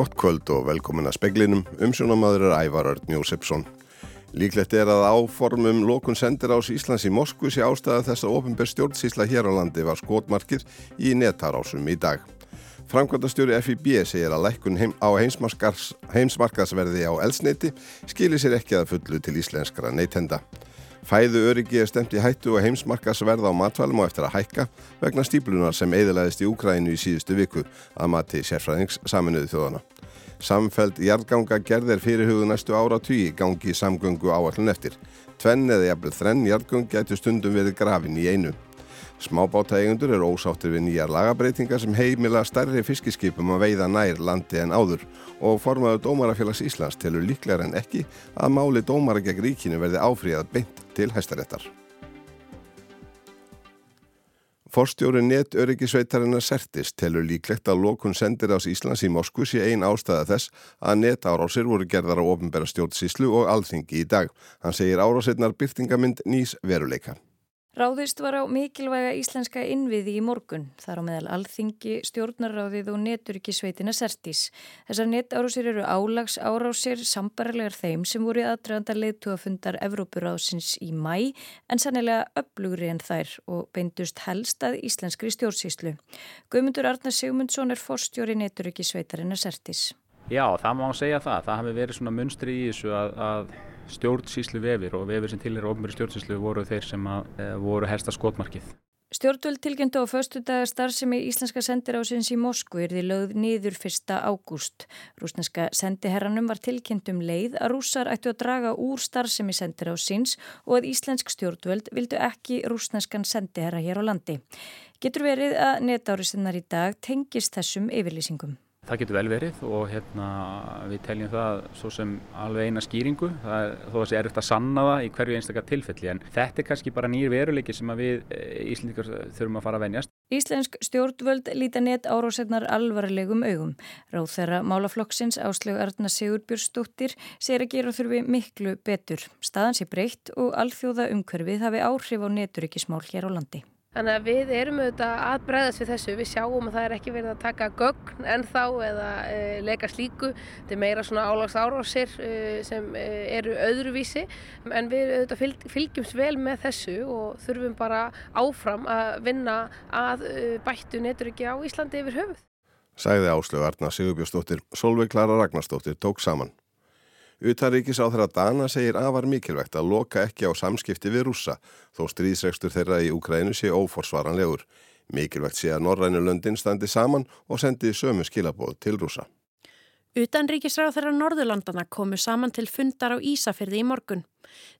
Gott kvöld og velkomin að speklinum, umsjónamaður er Ævar Örn Jósefsson. Líklegt er að áformum lokun sendir ás Íslands í Moskvu sé ástæða þess að ofinbær stjórnsísla hér á landi var skotmarkið í netarásum í dag. Framkvæmdastjóri FIB segir að lækkun heim, á heimsmarkaðsverði á elsneiti skilir sér ekki að fullu til íslenskra neytenda. Fæðu öryggi er stemt í hættu og heimsmarkaðsverð á matvælum og eftir að hækka vegna stíplunar sem eðilaðist í Úkrænu í síðustu viku að mati sérfræðings saminuði þjóðana. Samfeld jarðganga gerðir fyrir hugðu næstu ára tugi gangi samgöngu áallun eftir. Tvenn eða jafnvel þrenn jarðgöng getur stundum verið grafin í einu. Smábátægendur eru ósáttir við nýjar lagabreitingar sem heimila stærri fiskiskipum að veiða nær landi en áður og formaður Dómarafélags Íslands telur líklegar en ekki að máli dómara gegn ríkinu verði áfríðað beint til hæstaréttar. Forstjóri netöryggisveitarinnar Sertis telur líklegt að lokun sendir ás Íslands í Moskvu sé ein ástæða þess að netárásir voru gerðar á ofinbæra stjórnsíslu og alþingi í dag. Hann segir árásirnar byrtingamind nýs veruleika. Ráðist var á mikilvæga íslenska innviði í morgun, þar á meðal alþingi, stjórnarráðið og neturíkisveitina Sertís. Þessar netárásir eru álags árásir sambarlegar þeim sem voru aðdragandar leitúafundar Evrópuráðsins í mæ en sannilega öflugri en þær og beindust helst að íslenskri stjórnsíslu. Guðmundur Arnar Sigmundsson er forstjóri neturíkisveitarina Sertís. Já, það má segja það. Það hafi verið svona munstri í þessu að, að stjórnsýslu vefir og vefir sem til er ofnbæri stjórnsýslu voru þeir sem að, e, voru hersta skotmarkið. Stjórnvöld tilgjöndu á förstu dagar starfsemi Íslenska sendirásins í Moskvu er því lögð niður 1. ágúst. Rúsneska sendiherranum var tilkynnt um leið að rússar ættu að draga úr starfsemi sendirásins og að Íslensk stjórnvöld vildu ekki rúsneskan sendiherra hér á landi. Getur verið að netárisinnar í dag tengist þessum yfirlýsingum? Það getur vel verið og hérna, við teljum það svo sem alveg eina skýringu, er, þó að það sé erfitt að sanna það í hverju einstakar tilfelli en þetta er kannski bara nýr veruleiki sem við eh, Íslandikar þurfum að fara að venjast. Íslensk stjórnvöld líta net árásetnar alvarlegum augum. Ráð þeirra málaflokksins Áslög Arna Sigurbjörnsdóttir segir að gera þurfi miklu betur. Staðan sé breytt og alþjóða umhverfið hafi áhrif á neturíkismál hér á landi. Þannig að við erum auðvitað að breyðast við þessu. Við sjáum að það er ekki verið að taka gögn en þá eða e, leika slíku. Þetta er meira svona álags árásir e, sem e, eru öðruvísi en við auðvitað fylg, fylgjumst vel með þessu og þurfum bara áfram að vinna að bættu neturiki á Íslandi yfir höfuð. Sæði Áslögu Arna Sigurbjörnsdóttir, Solveig Klara Ragnarsdóttir tók saman. Utaríkis á þeirra Dana segir afar mikilvægt að loka ekki á samskipti við rússa þó stríðsregstur þeirra í Úkrænu sé óforsvaranlegur. Mikilvægt sé að Norrænu löndin standi saman og sendi sömu skilabóð til rússa. Utanríkisráð þeirra Norðurlandana komu saman til fundar á Ísafyrði í morgun.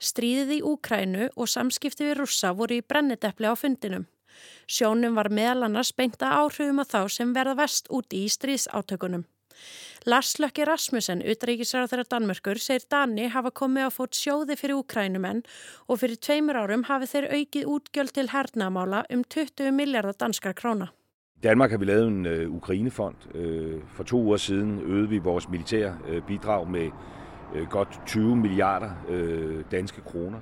Stríðið í Úkrænu og samskipti við rússa voru í brenniteppli á fundinum. Sjónum var meðal annars beinta áhrifum að þá sem verða vest úti í stríðsátökunum. Lars Lökki Rasmussen, utreikisræður þeirra Danmörkur, segir Dani hafa komið á fót sjóði fyrir úkrænumenn og fyrir tveimur árum hafi þeir aukið útgjöld til hernamála um 20 miljardar danskar króna. Danmark har vi lavet en uh, Ukrainefond. Uh, for to uger siden øgede vi vores militære uh, bidrag med uh, godt 20 milliarder uh, danske kroner.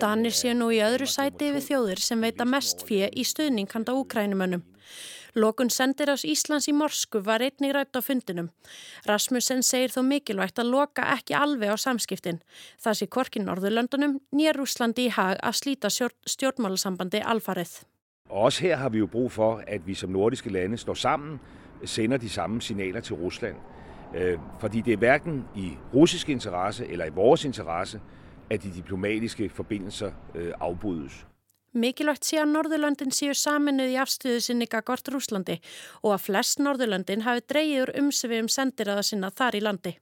Danir sé nú í öðru sæti yfir þjóðir sem veita mest fyrir í stuðning handa úkrænumönnum. Lokun sendir ás Íslands í Morsku var einnig rætt á fundinum. Rasmussen segir þó mikilvægt að loka ekki alveg á samskiptin. Það sé korkin Norðurlöndunum nýjar Úslandi í hag að slíta stjórnmálasambandi alfarið. Også her har vi jo brug for, at vi som nordiske lande står sammen, sender de samme signaler til Rusland. Øh, fordi det er hverken i russisk interesse eller i vores interesse, at de diplomatiske forbindelser øh, afbrydes. Mikilvægt sé að Norðurlöndin séu saminuð í afstöðu sinni gagvart Rúslandi og að flest Norðurlöndin hafi dreyjur umsefið um sendiraða sinna þar í landi.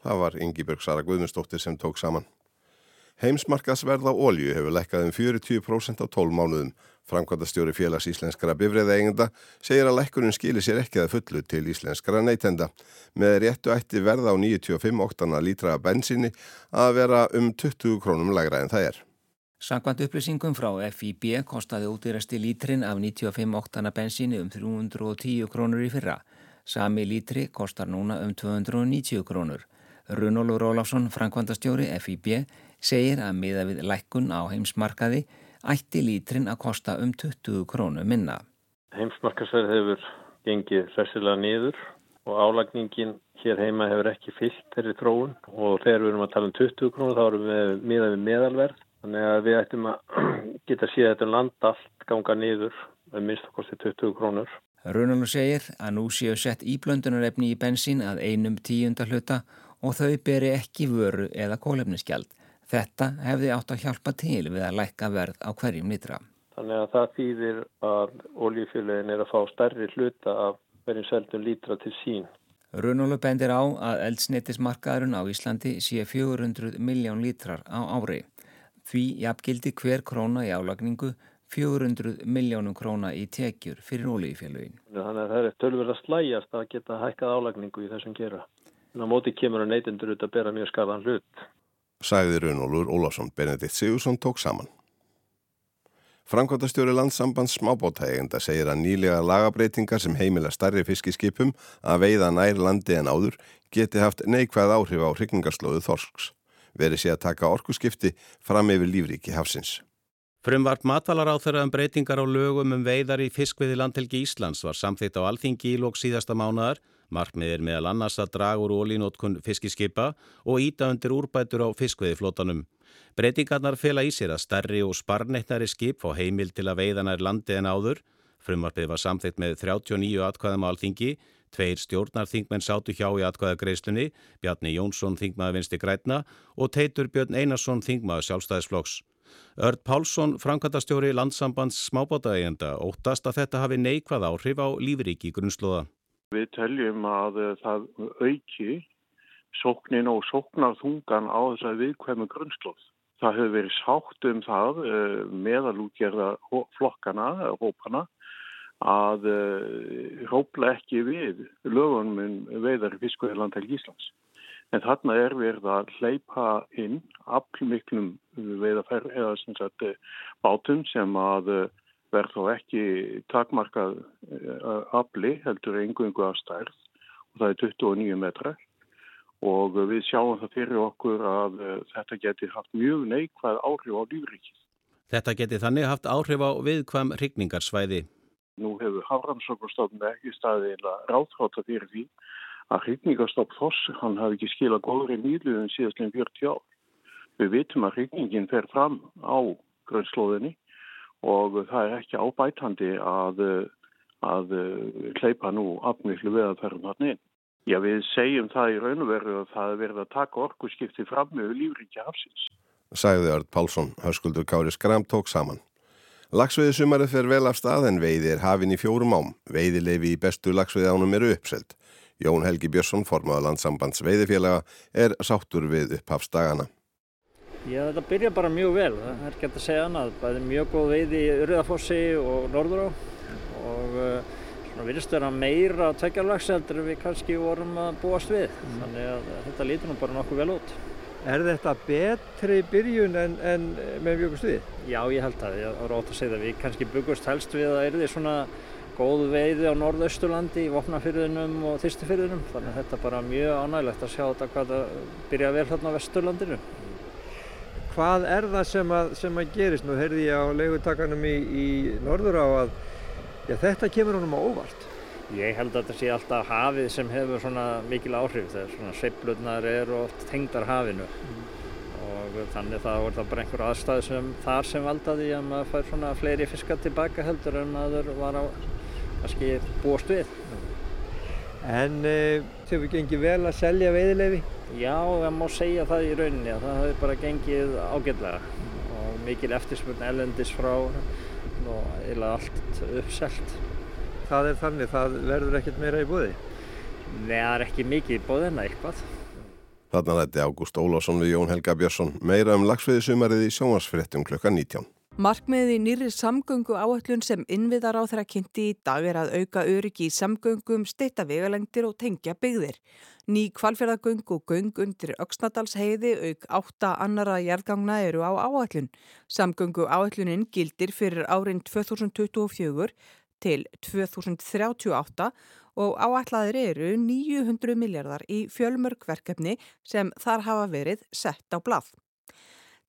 Það var Ingi Sara Guðmundsdóttir sem tók saman. Heimsmarkasverð á ólju hefur lekkað um 40% á 12 mánuðum. Framkvæmdastjóri félags íslenskara bifræða eigenda segir að lekkurinn skilir sér ekki að fullu til íslenskara neytenda. Með réttu ætti verða á 95 óttana lítra bensinni að vera um 20 krónum lagra en það er. Sankvæmt upplýsingum frá FIB kostaði útýrasti lítrin af 95 oktana bensíni um 310 krónur í fyrra. Sami lítri kostar núna um 290 krónur. Runólur Ólafsson, Frankvandastjóri FIB, segir að miða við lækkun á heimsmarkaði ætti lítrin að kosta um 20 krónu minna. Heimsmarkasverð hefur gengið hressilega niður og álagningin hér heima hefur ekki fyllt þeirri tróun og þegar við erum að tala um 20 krónu þá erum við miðað við meðalverð þannig að við ættum að geta síðan þetta land allt ganga niður með minnst okkur til 20 krónur. Runalur segir að nú séu sett íblöndunarefni í bensín að einum tíunda hluta og þau beri ekki vöru eða kólefniskjald. Þetta hefði átt að hjálpa til við að lækka verð á hverjum litra. Þannig að það þýðir að oljufjöluðin er að fá stærri hluta af hverjum seldum lítra til sín. Runalur bendir á að eldsnetismarkaðurinn á Íslandi sé 400 miljón lítrar á ári. Því jafngildi hver króna í álagningu 400 miljónum króna í tekjur fyrir ólífélagin. Þannig að það er tölverð að slæjast að geta hækkað álagningu í þessum gera. Þannig að móti kemur að neytendur út að bera mjög skarðan hlut. Sæði Runólfur Ólafsson Benedikt Sigursson tók saman. Frankværtastjóri landsambands smábótægenda segir að nýlega lagabreitingar sem heimila starri fiskiskipum að veiða nær landi en áður geti haft neikvæð áhrif á hrygningarslóðu Þorsks. Verið sé að taka orkuskipti fram yfir lífríki hafsins. Frumvart matvalar á þeirra um breytingar á lögum um veiðar í fiskviði landhelgi Íslands var samþýtt á alþingi í lók síðasta mánuðar. Markmiðir meðal annars að draga úr ólínótkun fiskiskipa og íta undir úrbætur á fiskviðiflótanum. Breytingarnar fela í sér að stærri og sparneittnari skip fá heimil til að veiðana er landi en áður. Frumvarpið var samþýtt með 39 atkvæðum á alþingi. Tveir stjórnarþingmenn sátu hjá í atkvæðagreislunni, Bjarni Jónsson þingmaður vinsti grætna og Teitur Björn Einarsson þingmaður sjálfstæðisflokks. Örd Pálsson, framkvæmtastjóri landsambands smábátaðegenda, óttast að þetta hafi neikvað áhrif á lífriki grunnslóða. Við teljum að það auki sóknin og sóknarþungan á þess að viðkvæmu grunnslóð. Það hefur verið sátt um það eh, meðalútgerða flokkana, hópana, að eh, ekki við lögunum um veiðar fiskveðlandhelg Íslands. En þarna er verið að hleypa inn aflmiklum veiðaferð eða sem sagt eh, bátum sem að eh, verð þó ekki takmarkað eh, afli heldur engungu af stærð og það er 29 metrar og við sjáum það fyrir okkur að þetta geti haft mjög neikvæð áhrif á lífrikið. Þetta geti þannig haft áhrif á viðkvam hrigningarsvæði. Nú hefur Haframsókustofn ekki staðið ráðháta fyrir því að hrigningarstopp þoss, hann hafi ekki skilað góðri nýluðum síðastlega 40 ár. Við vitum að hrygningin fer fram á grönnslóðinni og það er ekki ábætandi að, að hleypa nú afmiklu veðaferðum hann inn. Já, við segjum það í raun og veru að það er verið að taka orkuskipti fram með lífriki hafsins. Sæði Ard Pálsson, höskuldur Kári Skram tók saman. Lagsveiði sumarið fer vel af stað en veiði er hafin í fjórum ám. Veiðileifi í bestu lagsveiði ánum eru uppselt. Jón Helgi Björnsson, formáða landsambands veiðifélaga, er sáttur við upphafsdagana. Já, þetta byrja bara mjög vel. Það er ekki að segja annað. Það er mjög góð veiði í Urðafossi og Norðurá og uh, svona virðist vera meira tveggjarlagseldur en við kannski vorum að búast við. Mm. Þannig að þetta lítur nú bara nokkuð vel út. Er þetta betri byrjun en, en með byggust við? Já, ég held að. Ég var ótt að segja það. Við kannski byggust helst við að er því svona góð veiði á norðausturlandi í Vopnafyrðinum og Þýstifyrðinum þannig að þetta er bara mjög ánægilegt að sjá þetta hvað það byrja vel hérna á vesturlandinu. Hvað er það sem að, sem að gerist? Nú heyrði ég á leigutakanum í, í norður á að já, þetta kemur honum á óvart. Ég held að þetta sé alltaf hafið sem hefur svona mikil áhrif þegar svona seiflutnar eru oft tengdar hafinu mm. og þannig það voru það bara einhver aðstæð sem þar sem valdaði að maður fær svona fleiri fiskar tilbaka heldur en maður var á kannski búast við. En uh, þau hefur gengið vel að selja veiðilefi? Já, það má segja það í rauninni að það hefur bara gengið ágætlega og mikil eftirspurn elendis frá og eða allt uppselt. Það er þannig, það verður ekkert meira í búði? Nei, það er ekki mikið í búði en eitthvað. Þarna þetta er Ágúst Ólásson við Jón Helga Björnsson meira um lagsviðisumarið í sjónvarsfréttum klukka 19. Markmiðið í nýri samgöngu áallun sem innviðar á þeirra kynnti í dag er að auka öryggi í samgöngum, steytta vegalengdir og tengja byggðir. Ný kvalfjörðagöng og göng undir Öksnadalsheiði auk átta annara jærgangna eru á áallun. Samgöngu áallunin gildir fyrir árin 2024 til 2038 og áætlaðir eru 900 miljardar í fjölmörgverkefni sem þar hafa verið sett á blað.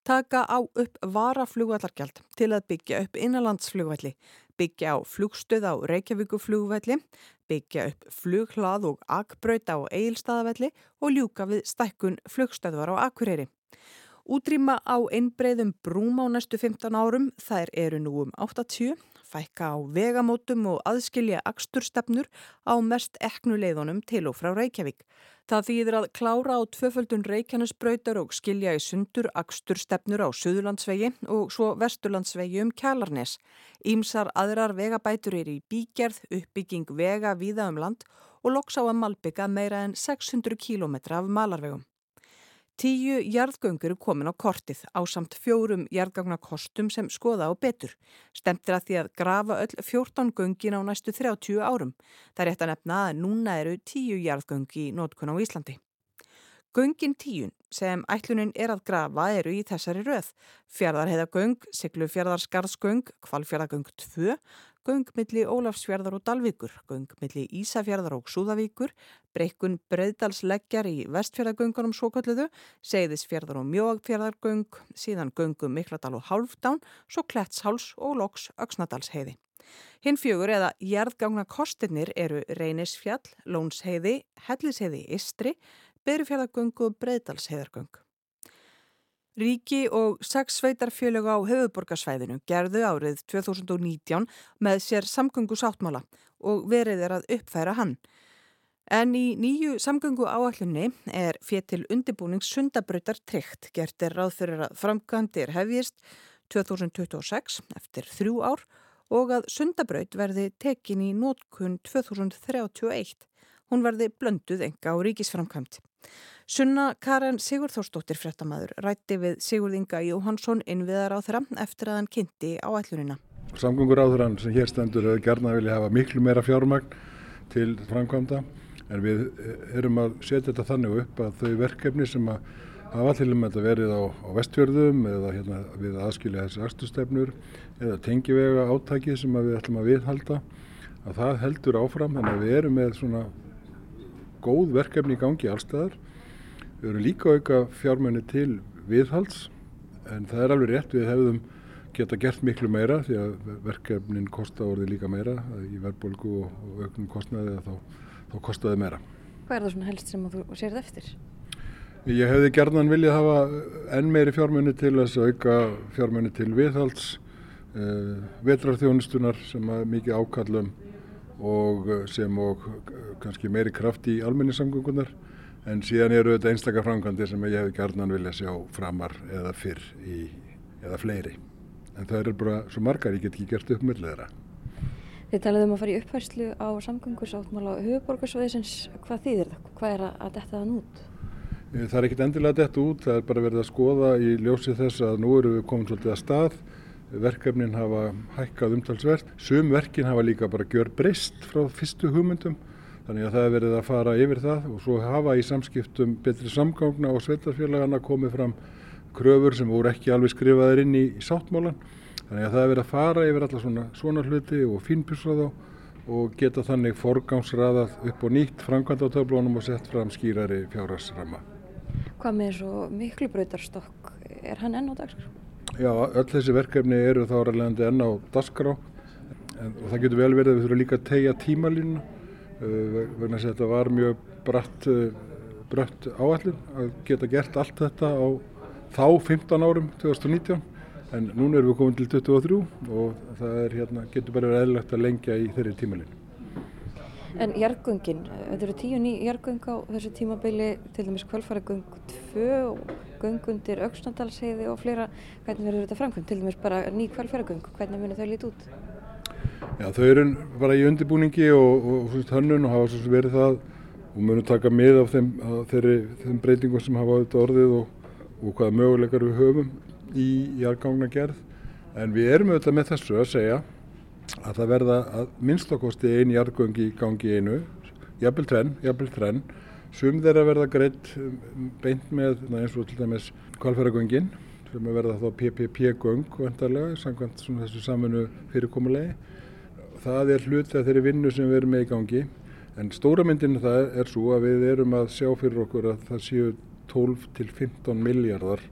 Taka á upp varaflugvallargjald til að byggja upp innanlandsflugvalli, byggja á flugstöð á Reykjavíkuflugvalli, byggja upp flughlað og akbraut á Egilstaðavalli og ljúka við stækkun flugstöðvar á Akureyri. Útrýma á einbreyðum brúm á næstu 15 árum, þær eru nú um 80, fækka á vegamótum og aðskilja aksturstefnur á mest eknuleiðunum til og frá Reykjavík. Það þýðir að klára á tvöföldun Reykjanesbrautar og skilja í sundur aksturstefnur á Suðurlandsvegi og svo Vesturlandsvegi um Kjalarnes. Ímsar aðrar vegabætur er í bígerð, uppbygging vega víða um land og loks á að malbygga meira en 600 km af malarvegum. Tíu jarðgöngur er komin á kortið á samt fjórum jarðgagnakostum sem skoða á betur. Stemtir að því að grafa öll 14 göngin á næstu 30 árum. Það er rétt að nefna að núna eru tíu jarðgöngi í nótkun á Íslandi. Göngin tíun sem ætlunin er að grafa eru í þessari röð. Fjardarheiðagöng, Siglufjardarskarðsgöng, Kvalfjardagöng 2, göng milli Ólafsfjörðar og Dalvíkur, göng milli Ísafjörðar og Súðavíkur, breykun Breiðdalsleggjar í vestfjörðagöngunum svokölluðu, Seyðisfjörðar og Mjóagfjörðargöng, síðan göngum Mikladal og Hálfdán, svo Klettsháls og Loks Öksnadalsheiði. Hinn fjögur eða jærðgangna kostinir eru Reynisfjall, Lónsheiði, Hellisheiði Istri, Berufjörðagöngu og Breiðdalsheiðargöng. Ríki og sex sveitarfjölu á höfuborgarsvæðinu gerðu árið 2019 með sér samgöngu sáttmála og verið er að uppfæra hann. En í nýju samgöngu áallunni er fér til undirbúnings sundabrautar tryggt. Gert er ráð fyrir að framkvæmdir hefjist 2026 eftir þrjú ár og að sundabraut verði tekin í nótkun 2031. Hún verði blönduð enga á ríkisframkvæmt. Sunna Karen Sigurþórsdóttir frettamæður rætti við Sigurð Inga Jóhansson innviðar á þeirra eftir að hann kynnti á ætlunina. Samgöngur á þeirra sem hér stendur hefur gerna vilja hafa miklu meira fjármagn til framkvæmda en við erum að setja þetta þannig upp að þau verkefni sem að hafa til um þetta verið á, á vestfjörðum eða hérna, við aðskilja þessi axtustefnur eða tengivega átækið sem við ætlum að viðhalda að það heldur áfram að við erum með svona góð verkefni í gangi allstaðar Við erum líka auka fjármenni til viðhalds en það er alveg rétt við hefðum geta gert miklu meira því að verkefnin kosta orði líka meira í verðbólgu og, og auknum kostnaði þá, þá kostaði meira. Hvað er það svona helst sem þú sérð eftir? Ég hefði gerðan viljað hafa enn meiri fjármenni til þess að auka fjármenni til viðhalds, uh, vetrarþjónustunar sem að mikið ákallum og sem og kannski meiri kraft í almenningssamgöngunar en síðan eru þetta einstakar framkvæmdir sem ég hef gerðnan vilja sjá framar eða fyrr í, eða fleiri. En það eru bara svo margar, ég get ekki gert upp með þeirra. Þið talaðum um að fara í uppfærslu á samgöngusáttmála höfuborgarsvæðisins. Hvað þýðir það? Hvað er að detta það nút? Það er ekkit endilega detta út, það er bara verið að skoða í ljósi þess að nú eru við komin svolítið að stað. Verkefnin hafa hækkað umtalsvert. Sum verkin hafa líka bara gjör breyst frá fyrstu hugmyndum Þannig að það er verið að fara yfir það og svo hafa í samskiptum betri samgangna og sveitarfélagana komið fram kröfur sem voru ekki alveg skrifaðir inn í, sáttmálan. Þannig að það er verið að fara yfir alla svona, svona hluti og fínpjusa þá og geta þannig forgámsraðað upp og nýtt framkvæmda á töflónum og sett fram skýrari fjárhagsrama. Hvað með svo miklu brautarstokk, er hann enn á dagskrá? Já, öll þessi verkefni eru þá ræðilegandi enn á dagskrá og það getur vel verið að við þurfum líka að tegja tímalínuna Eh, vegna þess að þetta var mjög bratt, eh, bratt áallin að geta gert allt þetta á þá 15 árum 2019 en núna erum við komin til 23 og það er, hérna, getur bara verið eðlilegt að lengja í þeirri tímalinn. En jargöngin, þetta eru tíu ný jargöng á þessu tímabili, til dæmis kvölfaragöng 2 og göngundir auksnandalsheiði og fleira, hvernig verður þetta framkvæmt? Til dæmis bara ný kvölfaragöng, hvernig munir þau lítið út? Já, þau eru bara í undirbúningi og, og, og hönnun og hafa svo verið það og munum taka mið af þeim, þeirri, þeim breytingum sem hafa auðvitað orðið og, og hvaða möguleikar við höfum í jargangna gerð. En við erum auðvitað með þessu að segja að það verða að minnstakosti eini jargöng í gangi einu, jafnvel tvenn, jafnvel þrenn, sum þeirra verða greitt um, beint með eins og til dæmis kvalfæragöngin sem verða þá PPP-göng vantarlega, samkvæmt þessu saminu fyrirkomulegi það er hluti af þeirri vinnu sem við erum með í gangi En stóra myndin það er svo að við erum að sjá fyrir okkur að það séu 12 til 15 miljardar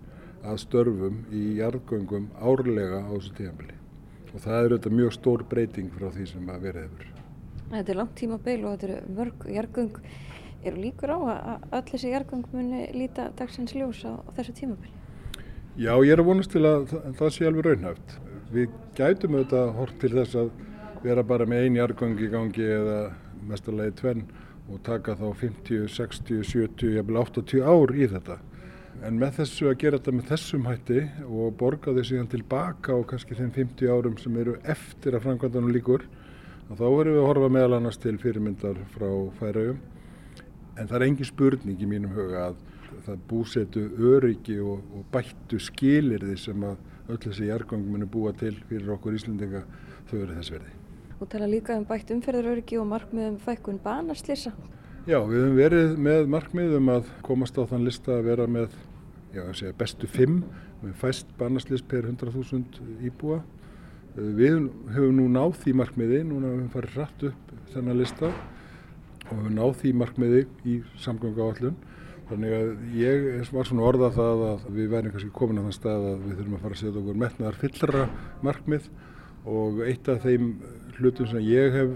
að störfum í jarðgöngum árlega á þessu tíðanbili. Og það er auðvitað mjög stór breyting frá því sem að verið hefur. Þetta er langt tíma beil og þetta eru mörg jarðgöng. Eru líkur á að öll þessi jarðgöng muni líta dagsins ljós á, á þessu tímabili? Já, ég er að vonast til að það, sé alveg raunhæft. Við gætum auðvitað hort til þess að vera bara með einn jarðgöng í gangi eða mestarlegi tvenn og taka þá 50, 60, 70, jafnvel 80 ár í þetta. En með þessu að gera þetta með þessum hætti og borga þau síðan tilbaka á kannski þeim 50 árum sem eru eftir að framkvæmdanum líkur, þá verðum við að horfa meðal annars til fyrirmyndar frá færaugum. En það er engin spurning í mínum huga að það búsetu öryggi og, og bættu skilirði sem að öll þessi jargangum munu búa til fyrir okkur Íslandinga þau eru þess verði. Og tala líka um bætt umferðaröryggi og markmiðum fækkun banaslýsa. Já, við höfum verið með markmiðum að komast á þann lista að vera með já, segja, bestu fimm, við fæst banaslýs per 100.000 íbúa. Við höfum nú náð því markmiði, núna höfum við farið rætt upp þennan lista og höfum náð því markmiði í samgöngu áallun. Þannig að ég var svona orðað það að við værim kannski komin á þann stað að við þurfum að fara að setja okkur metnaðar fyllra markmið og eitt af þeim hlutum sem ég hef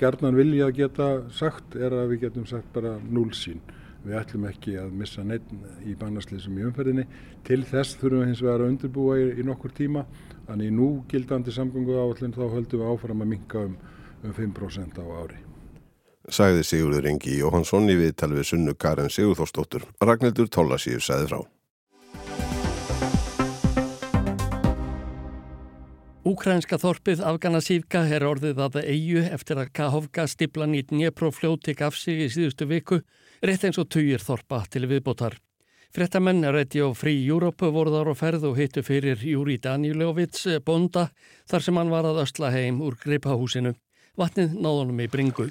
gerðnan vilja að geta sagt er að við getum sagt bara núlsín. Við ætlum ekki að missa neitt í bannarslýsum í umferðinni. Til þess þurfum við hins vegar að undirbúa í, í nokkur tíma. Þannig nú gildandi samgöngu áallin þá höldum við áfram að minka um, um 5% á ári. Sagði Sigurður Ingi Jóhansson í viðtal við sunnu Karin Sigurþórsdóttur. Ragnhildur Tólasíu sagði frá. Úkrænska þorpið Afganasívka er orðið að eigu eftir að Kahovka stiblan í Dnjepro fljóti gaf sig í síðustu viku, rétt eins og tugir þorpa til viðbótar. Frettamenn Radio Free Europe voruðar á ferð og hittu fyrir Júri Danilovits bonda þar sem hann var að ösla heim úr gripahúsinu. Vatnið náðunum í bringu.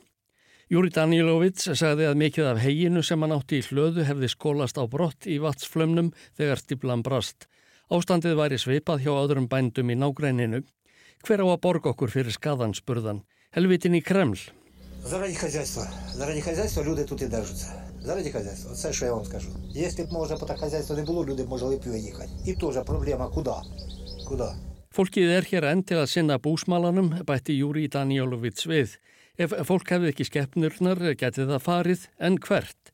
Júri Danílovits sagði að mikið af heginu sem hann átti í hlöðu hefði skólast á brott í vatsflömnum þegar stíplan brast. Ástandið væri sveipað hjá öðrum bændum í nágræninu. Hver á að borga okkur fyrir skadan spurðan? Helvitin í Kreml. Заради хазяйства. Заради хазяйства люди тут і держаться. Заради хазяйства. Це що я вам скажу. Якщо б, може, по так хазяйства не було, люди б могли б виїхати. І теж проблема куди? Куди? Fólkið er hér enn til að sinna búsmalanum, bætti Júri Danílovits við. Ef fólk hefði ekki skeppnurnar geti það farið en hvert.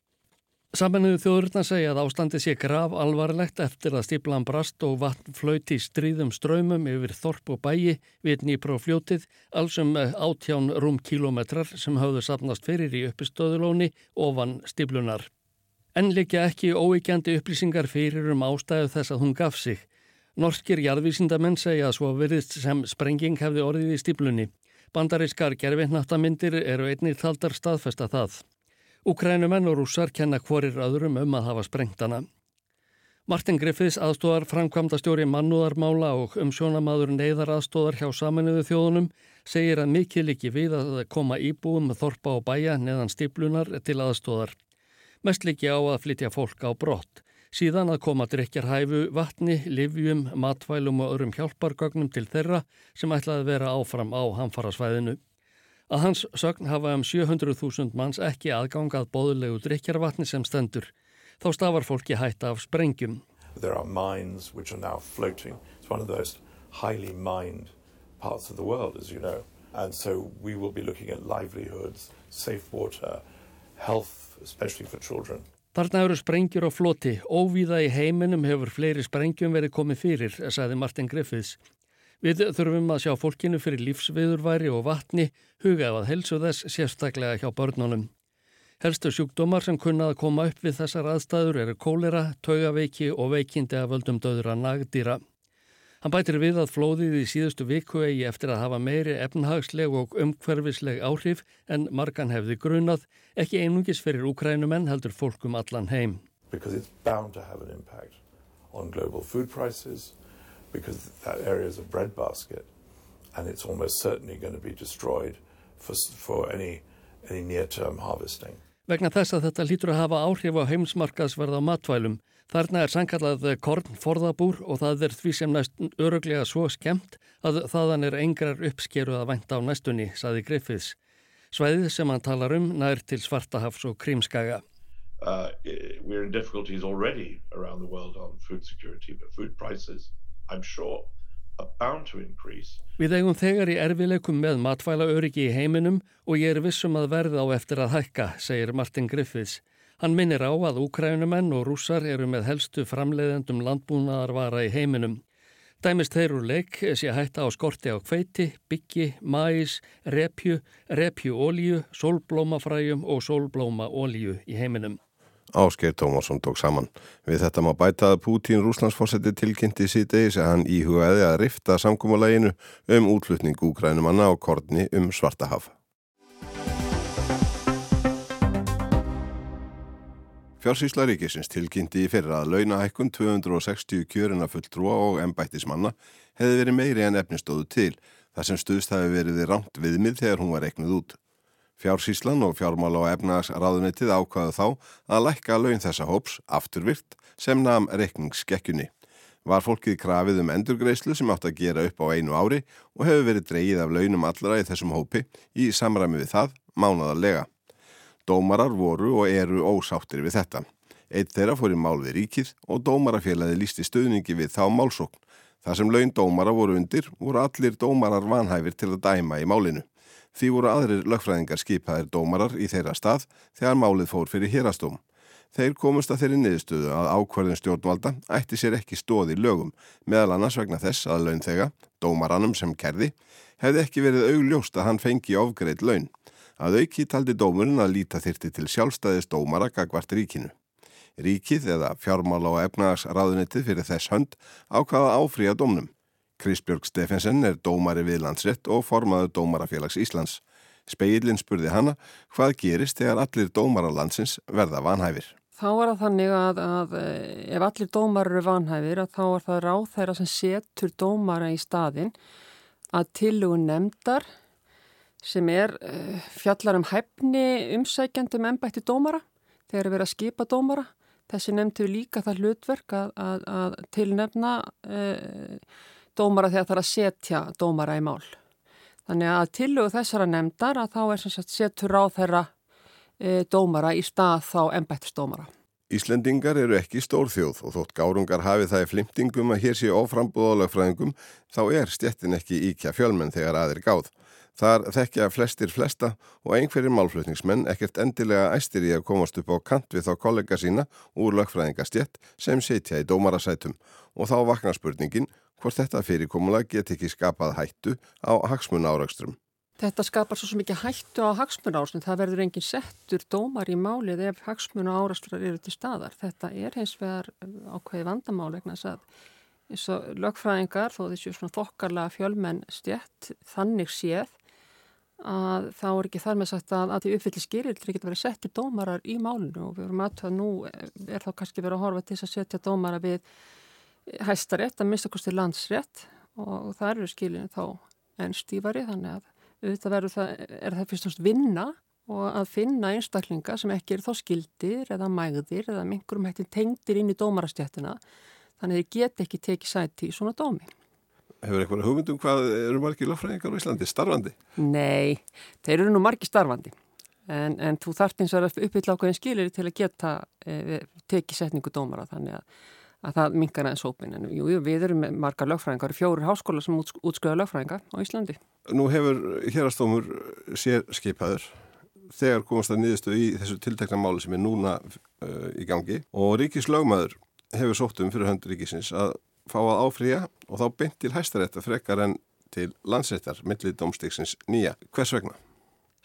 Saminuðu þjóðurna segja að ástandi sé grav alvarlegt eftir að stíplan brast og vatn flöyti í stríðum ströymum yfir Þorp og bæi við Nýprofljótið, alls um átján rúm kílometrar sem hafðu sapnast fyrir í uppistöðulóni ofan stíplunar. En líka ekki óíkjandi upplýsingar fyrir um ástæðu þess að hún gaf sig. Norskir jarðvísindamenn segja að svo virðist sem sprenging hefði orðið í stíplunni. Bandarískar gerfinnatamindir eru einnig taldar staðfesta það. Ukrænumenn og rússar kenna hvorir öðrum um að hafa sprengtana. Martin Griffiths aðstóðar framkvæmda stjóri mannúðarmála og umsjónamaður neyðar aðstóðar hjá saminuðu þjóðunum segir að mikið líki við að koma íbúum með þorpa og bæja neðan stíplunar til aðstóðar. Mest líki á að flytja fólk á brott. Síðan að koma drikjarhæfu, vatni, livjum, matvælum og öðrum hjálpargögnum til þeirra sem ætlaði að vera áfram á hamfarasvæðinu. Að hans sögn hafa um 700.000 manns ekki aðgangað bóðulegu drikjarvatni sem stendur. Þá stafar fólki hætta af sprengjum. There are mines which are now floating. It's one of the most highly mined parts of the world, as you know. And so we will be looking at livelihoods, safe water, health, especially for children. Þarna eru sprengjur á floti. Óvíða í heiminum hefur fleiri sprengjum verið komið fyrir, sagði Martin Griffiths. Við þurfum að sjá fólkinu fyrir lífsviðurværi og vatni, huga af að helsu þess sérstaklega hjá börnunum. Helstu sjúkdómar sem kunnað að koma upp við þessar aðstæður eru kólera, taugaveiki og veikindi af völdum döðra nagdýra. Hann bætir við að flóðið í síðustu viku eigi eftir að hafa meiri efnhagsleg og umhverfisleg áhrif en margan hefði grunað, ekki einungis fyrir úkrænumenn heldur fólkum allan heim. Because it's bound to have an impact on global food prices, because that area is a breadbasket, and it's almost certainly going to be destroyed for, for any, any. Vegna þess að þetta lítur að hafa áhrif á heimsmarkaðsverð á matvælum Þarna er sankallað kornforðabúr og það er því sem næst öruglega svo skemmt að þaðan er engrar uppskeru að vænta á næstunni, saði Griffiths. Svæðið sem hann talar um nær til Svartahafs og Krímskaga. Uh, we're in difficulties already around the world on food security, but food prices, I'm sure, are bound to increase. Við eigum þegar í erfileikum með matvæla öryggi í heiminum og ég er vissum að verða á eftir að hækka, segir Martin Griffiths. Hann minnir á að úkrænumenn og rússar eru með helstu framleiðendum landbúnaðarvara í heiminum. Dæmist þeirru leik sé hætta á skorti á kveiti, byggi, mæs, repju, repjuolíu, sólblómafræjum og sólblómaolíu í heiminum. Ásker Tómarsson tók saman. Við þetta má bæta að Pútín Rúslandsfósetti tilkynnti síðdegis að hann íhugaði að rifta samkúmuleginu um útlutning úkrænumanna á kortni um Svartahaf. Fjársýsla ríkisins tilkynnti í fyrra að launahækkun 260 kjörina fulltrúa og embættismanna hefði verið meiri en efnistóðu til þar sem stuðst hafi verið rámt viðmið þegar hún var reiknuð út. Fjársýslan og fjármála og efnagsraðunettið ákvaðu þá að lækka laun þessa hóps afturvirt sem namn reikningsskekkjunni. Var fólkið krafið um endurgreislu sem átt að gera upp á einu ári og hefur verið dreyið af launum allra í þessum hópi í samræmi við það mánadarlega. Dómarar voru og eru ósáttir við þetta. Eitt þeirra fór í mál við ríkið og dómarafélagi lísti stöðningi við þá málsókn. Það sem laun dómara voru undir voru allir dómarar vanhæfir til að dæma í málinu. Því voru aðrir lögfræðingar skipaðir dómarar í þeirra stað þegar málið fór fyrir hérastóm. Þeir komust að þeirri niðurstöðu að ákvarðin stjórnvalda ætti sér ekki stóði lögum meðal annars vegna þess að laun þega, dómaranum sem kerði, hefði ekki verið augljóst að hann fengi ofgreit laun. Að auki taldi dómurinn að líta þyrti til sjálfstæðis dómara gagvart ríkinu. Ríkið eða fjármála og efnagsraðunitið fyrir þess hönd ákvaða áfríða dómnum. Krisbjörg Steffensen er dómari við landsrétt og formaður Dómarafélags Íslands. Speillin spurði hanna hvað gerist þegar allir dómara landsins verða vanhæfir. Þá er það þannig að, að ef allir dómar eru vanhæfir þá er það ráð þeirra sem setur dómara í staðin að tilugun nefndar sem er uh, fjallar um hæfni umsækjandum ennbætti dómara þegar við erum að skipa dómara. Þessi nefndu líka það hlutverk að, að, að tilnefna uh, dómara þegar það er að setja dómara í mál. Þannig að tilögu þessara nefndar að þá er sem sagt setur á þeirra uh, dómara í stað þá ennbættisdómara. Íslendingar eru ekki stórþjóð og þótt gárungar hafi það í flimtingum að hér sé oframbúðalagfræðingum þá er stjettin ekki íkja fjölmenn þegar aðir gáð. Þar þekkja flestir flesta og einhverjir málflutningsmenn ekkert endilega æstir í að komast upp á kant við þá kollega sína úr lögfræðingastjett sem setja í dómarasætum og þá vakna spurningin hvort þetta fyrirkomulega get ekki skapað hættu á hagsmun áraugstrum. Þetta skapar svo mikið hættu á hagsmun áraugstrum. Það verður engin settur dómar í málið ef hagsmun áraugstrar eru til staðar. Þetta er hins vegar ákveði vandamál vegna þess að eins og lögfræðingar þó þessu svona þokkarlega fjölmenn stjett þannig séð að þá er ekki þar með sagt að, að því uppfyllir að geta verið settir dómarar í málinu og við verum aðtöða nú er þá kannski verið að horfa til að setja dómara við hæstarétt að minnstakosti landsrétt og það eru skilinu þá enn stífari þannig að auðvitað verður það, er það fyrst og stund vinna og að finna einstaklinga sem ekki er þá skildir eða mægðir eða mingurum hættin tengdir inn í dómarastjættina þannig að þeir get ekki tekið sæti í svona dómi hefur eitthvað hugmyndum hvað eru margir löffræðingar á Íslandi, starfandi? Nei, þeir eru nú margir starfandi en, en þú þart eins og uppbyggla ákveðin skilir til að geta e, tekið setningu dómara þannig að, að það mingar aðeins ópin en jú, við erum margar löffræðingar fjóru háskóla sem úts, útskriða löffræðinga á Íslandi. Nú hefur hérastómur sér skipaður þegar komast það nýðustu í þessu tiltekna máli sem er núna uh, í gangi og ríkislögmaður hefur sótt um fyrir höndur ríkisins að fá að áfrýja og þá bynd til hæstarétta frekar en til landsréttar millið domstíksins nýja. Hvers vegna?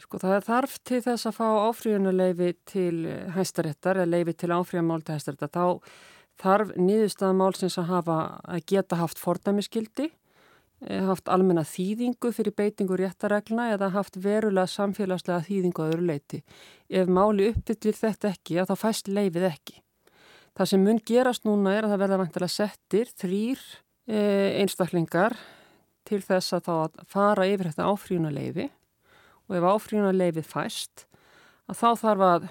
Sko það er þarf til þess að fá áfrýjunuleifi til hæstaréttar eða leifi til áfrýjamál til hæstaréttar þá þarf nýðustafan málsins að, hafa, að geta haft fordæmiskildi, eh, haft almenna þýðingu fyrir beitingu réttaregluna eða haft verulega samfélagslega þýðingu að öru leiti. Ef máli uppfyllir þetta ekki, þá fæst leifið ekki. Það sem mun gerast núna er að það verða vantilega settir þrýr e, einstaklingar til þess að þá að fara yfir þetta áfríunaleifi og ef áfríunaleifi fæst að þá þarf að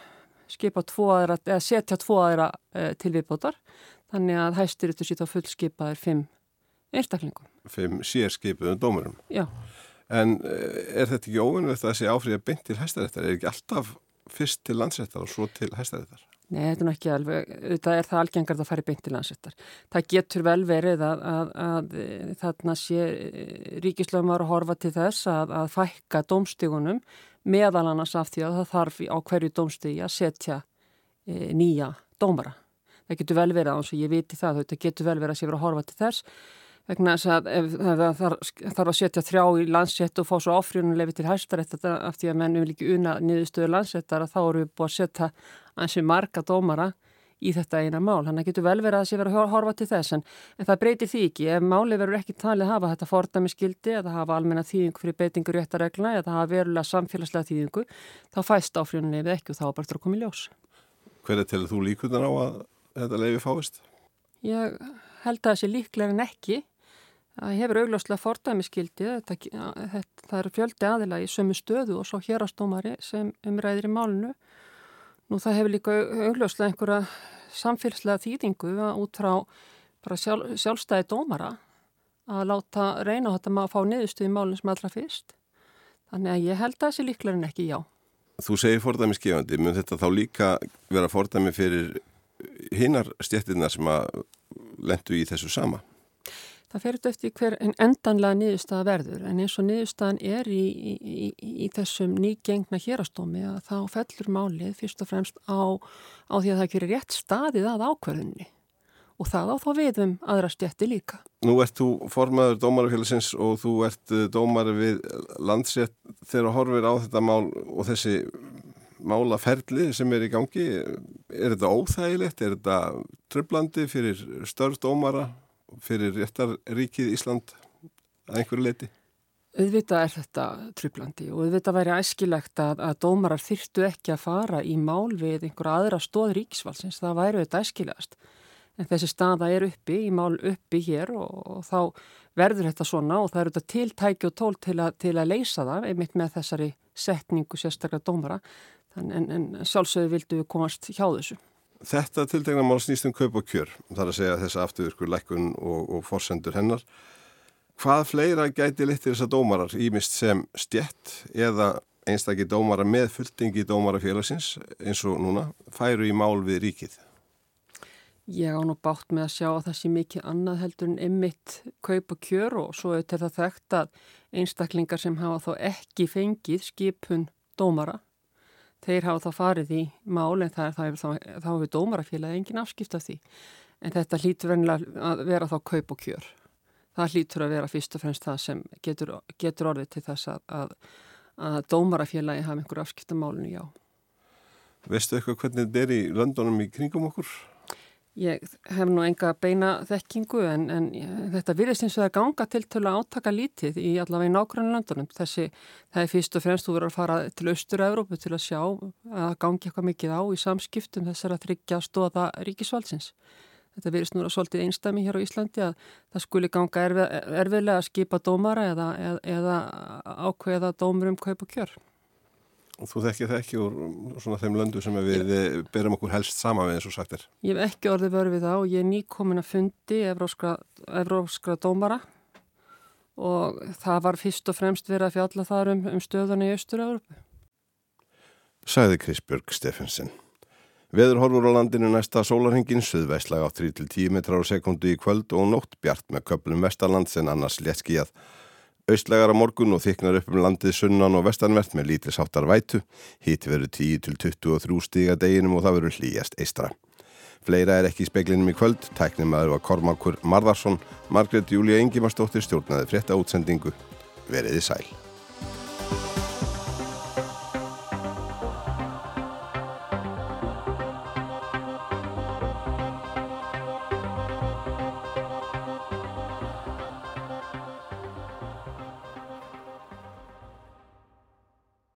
skipa tvo aðra, eða setja tvo aðra e, til viðbótar þannig að hæstir þetta sýta fullskipaðir fimm einstaklingum. Fimm sérskipuðum dómurum. Já. En e, er þetta ekki óvinnulegt að þessi áfríða beint til hæstaréttar? Er ekki alltaf fyrst til landsréttar og svo til hæstaréttar? Nei, þetta er náttúrulega ekki alveg, auðvitað er það algengard að fara í beint til landsettar. Það getur vel verið að, að, að, að þarna sé ríkislöfumar að horfa til þess að fækka domstígunum meðal annars af því að það þarf á hverju domstígi að setja e, nýja dómara. Það getur vel verið, eins og ég viti það, þetta getur vel verið að sé verið að horfa til þess vegna þess að ef það þarf að setja þrjá í landsett og fá svo áfríðunulefi til hæstarétt af því að menn vil ekki una niðurstöður landsettar að þá eru við búið að setja ansi marga dómara í þetta eina mál. Þannig getur vel verið að það sé verið að horfa til þess en, en það breytir því ekki. Ef máli verður ekki talið að hafa þetta fordæmi skildi eða hafa almenna þýðingu fyrir beitingur réttaregluna eða hafa verulega samfélagslega þýðingu þá fæst áfríðunulefið ekki og þá bara þurfa að koma í ljós. Hver er til þú líkunar á að þetta lefi fáist? Ég held að það sé líklega en ekki Það hefur augljóslega fordæmiskildi, það eru fjöldi aðila í sömu stöðu og svo hérastómari sem umræðir í málunu. Nú það hefur líka augljóslega einhverja samfélagslega þýðingu út frá sjálf, sjálfstæði dómara að láta reyna þetta maður að fá niðurstuði í málunum sem allra fyrst. Þannig að ég held að þessi líklar en ekki já. Þú segir fordæmiskefandi, mun þetta þá líka vera fordæmi fyrir hinnar stjættirna sem að lendu í þessu sama? Það fer eftir hver en endanlega niðurstaða verður en eins og niðurstaðan er í, í, í, þessum nýgengna hérastómi að þá fellur málið fyrst og fremst á, á því að það gerir rétt staðið að ákverðunni og það á þá viðum aðra stjætti líka. Nú ert þú formaður dómarafélagsins og þú ert eh, dómar við landsrétt þegar horfir á þetta mál og þessi málaferli sem er í gangi. Er þetta óþægilegt? Er þetta tröflandi fyrir störf dómara? Fyrir réttarríkið Ísland að einhverju leiti? Auðvitað er þetta trublandi og auðvitað væri æskilegt að, að dómarar þyrtu ekki að fara í mál við einhverja aðra stóð ríkisvalsins, það væri auðvitað æskilegast. En þessi staða er uppi, í mál uppi hér og, og þá verður þetta svona og það eru þetta tiltæki og tól til, a, til að leysa það, einmitt með þessari setningu sérstaklega dómara, en, en sjálfsögðu vildu við komast hjá þessu. Þetta tiltegna mál snýst um kaup og kjör, þar að segja þessa afturvirkur lækkun og, og forsendur hennar. Hvað fleira gæti littir þessa dómarar, ímist sem stjett eða einstakki dómara með fulltingi dómarafélagsins eins og núna, færu í mál við ríkið? Ég á nú bátt með að sjá að það sé mikið annað heldur en ymmit kaup og kjör og svo er þetta þekkt að einstaklingar sem hafa þá ekki fengið skipun dómara þeir hafa þá farið í mál en það er, þá, þá hefur dómarafélagi engin afskipt af því. En þetta hlýtur verðinlega að vera þá kaup og kjör. Það hlýtur að vera fyrst og fremst það sem getur, getur orðið til þess að, að, að dómarafélagi hafa einhver afskipt af málunni, já. Veistu eitthvað hvernig þetta er í löndunum í kringum okkur? Ég hef nú enga beina þekkingu en, en þetta virðist eins og það er ganga til til að átaka lítið í allavega í nákvæmlega landunum. Þessi, það er fyrst og fremst þú verður að fara til Östur-Európu til að sjá að gangi eitthvað mikið á í samskiptum þessar að tryggja stóða ríkisvaldsins. Þetta virðist nú að svolítið einstami hér á Íslandi að það skuli ganga erfið, erfiðlega að skipa dómara eða, eða, eða ákveða dómur um kaup og kjör. Þú þekkir það ekki úr svona þeim löndu sem við ég, berum okkur helst sama við eins og sagt er? Ég hef ekki orðið verið við það og ég er nýkomin að fundi evróskra, evróskra dómara og það var fyrst og fremst verið að fjalla þar um, um stöðuna í Östur-Európu. Sæði Krisbjörg Steffensen. Veður horfur á landinu næsta sólarhengin, suðvæslega á 3-10 metrar á sekundu í kvöld og nótt bjart með köplum vestarlands en annars léttskíjað. Austlegar á morgun og þyknar upp um landið sunnan og vestanvert með lítið sáttar vætu. Híti verður 10-23 stíga deginum og það verður hlýjast eistra. Fleira er ekki í speklinum í kvöld. Tæknum aður var Kormakur Marðarsson. Margret Júlia Ingimarsdóttir stjórnaði frétta útsendingu. Veriði sæl.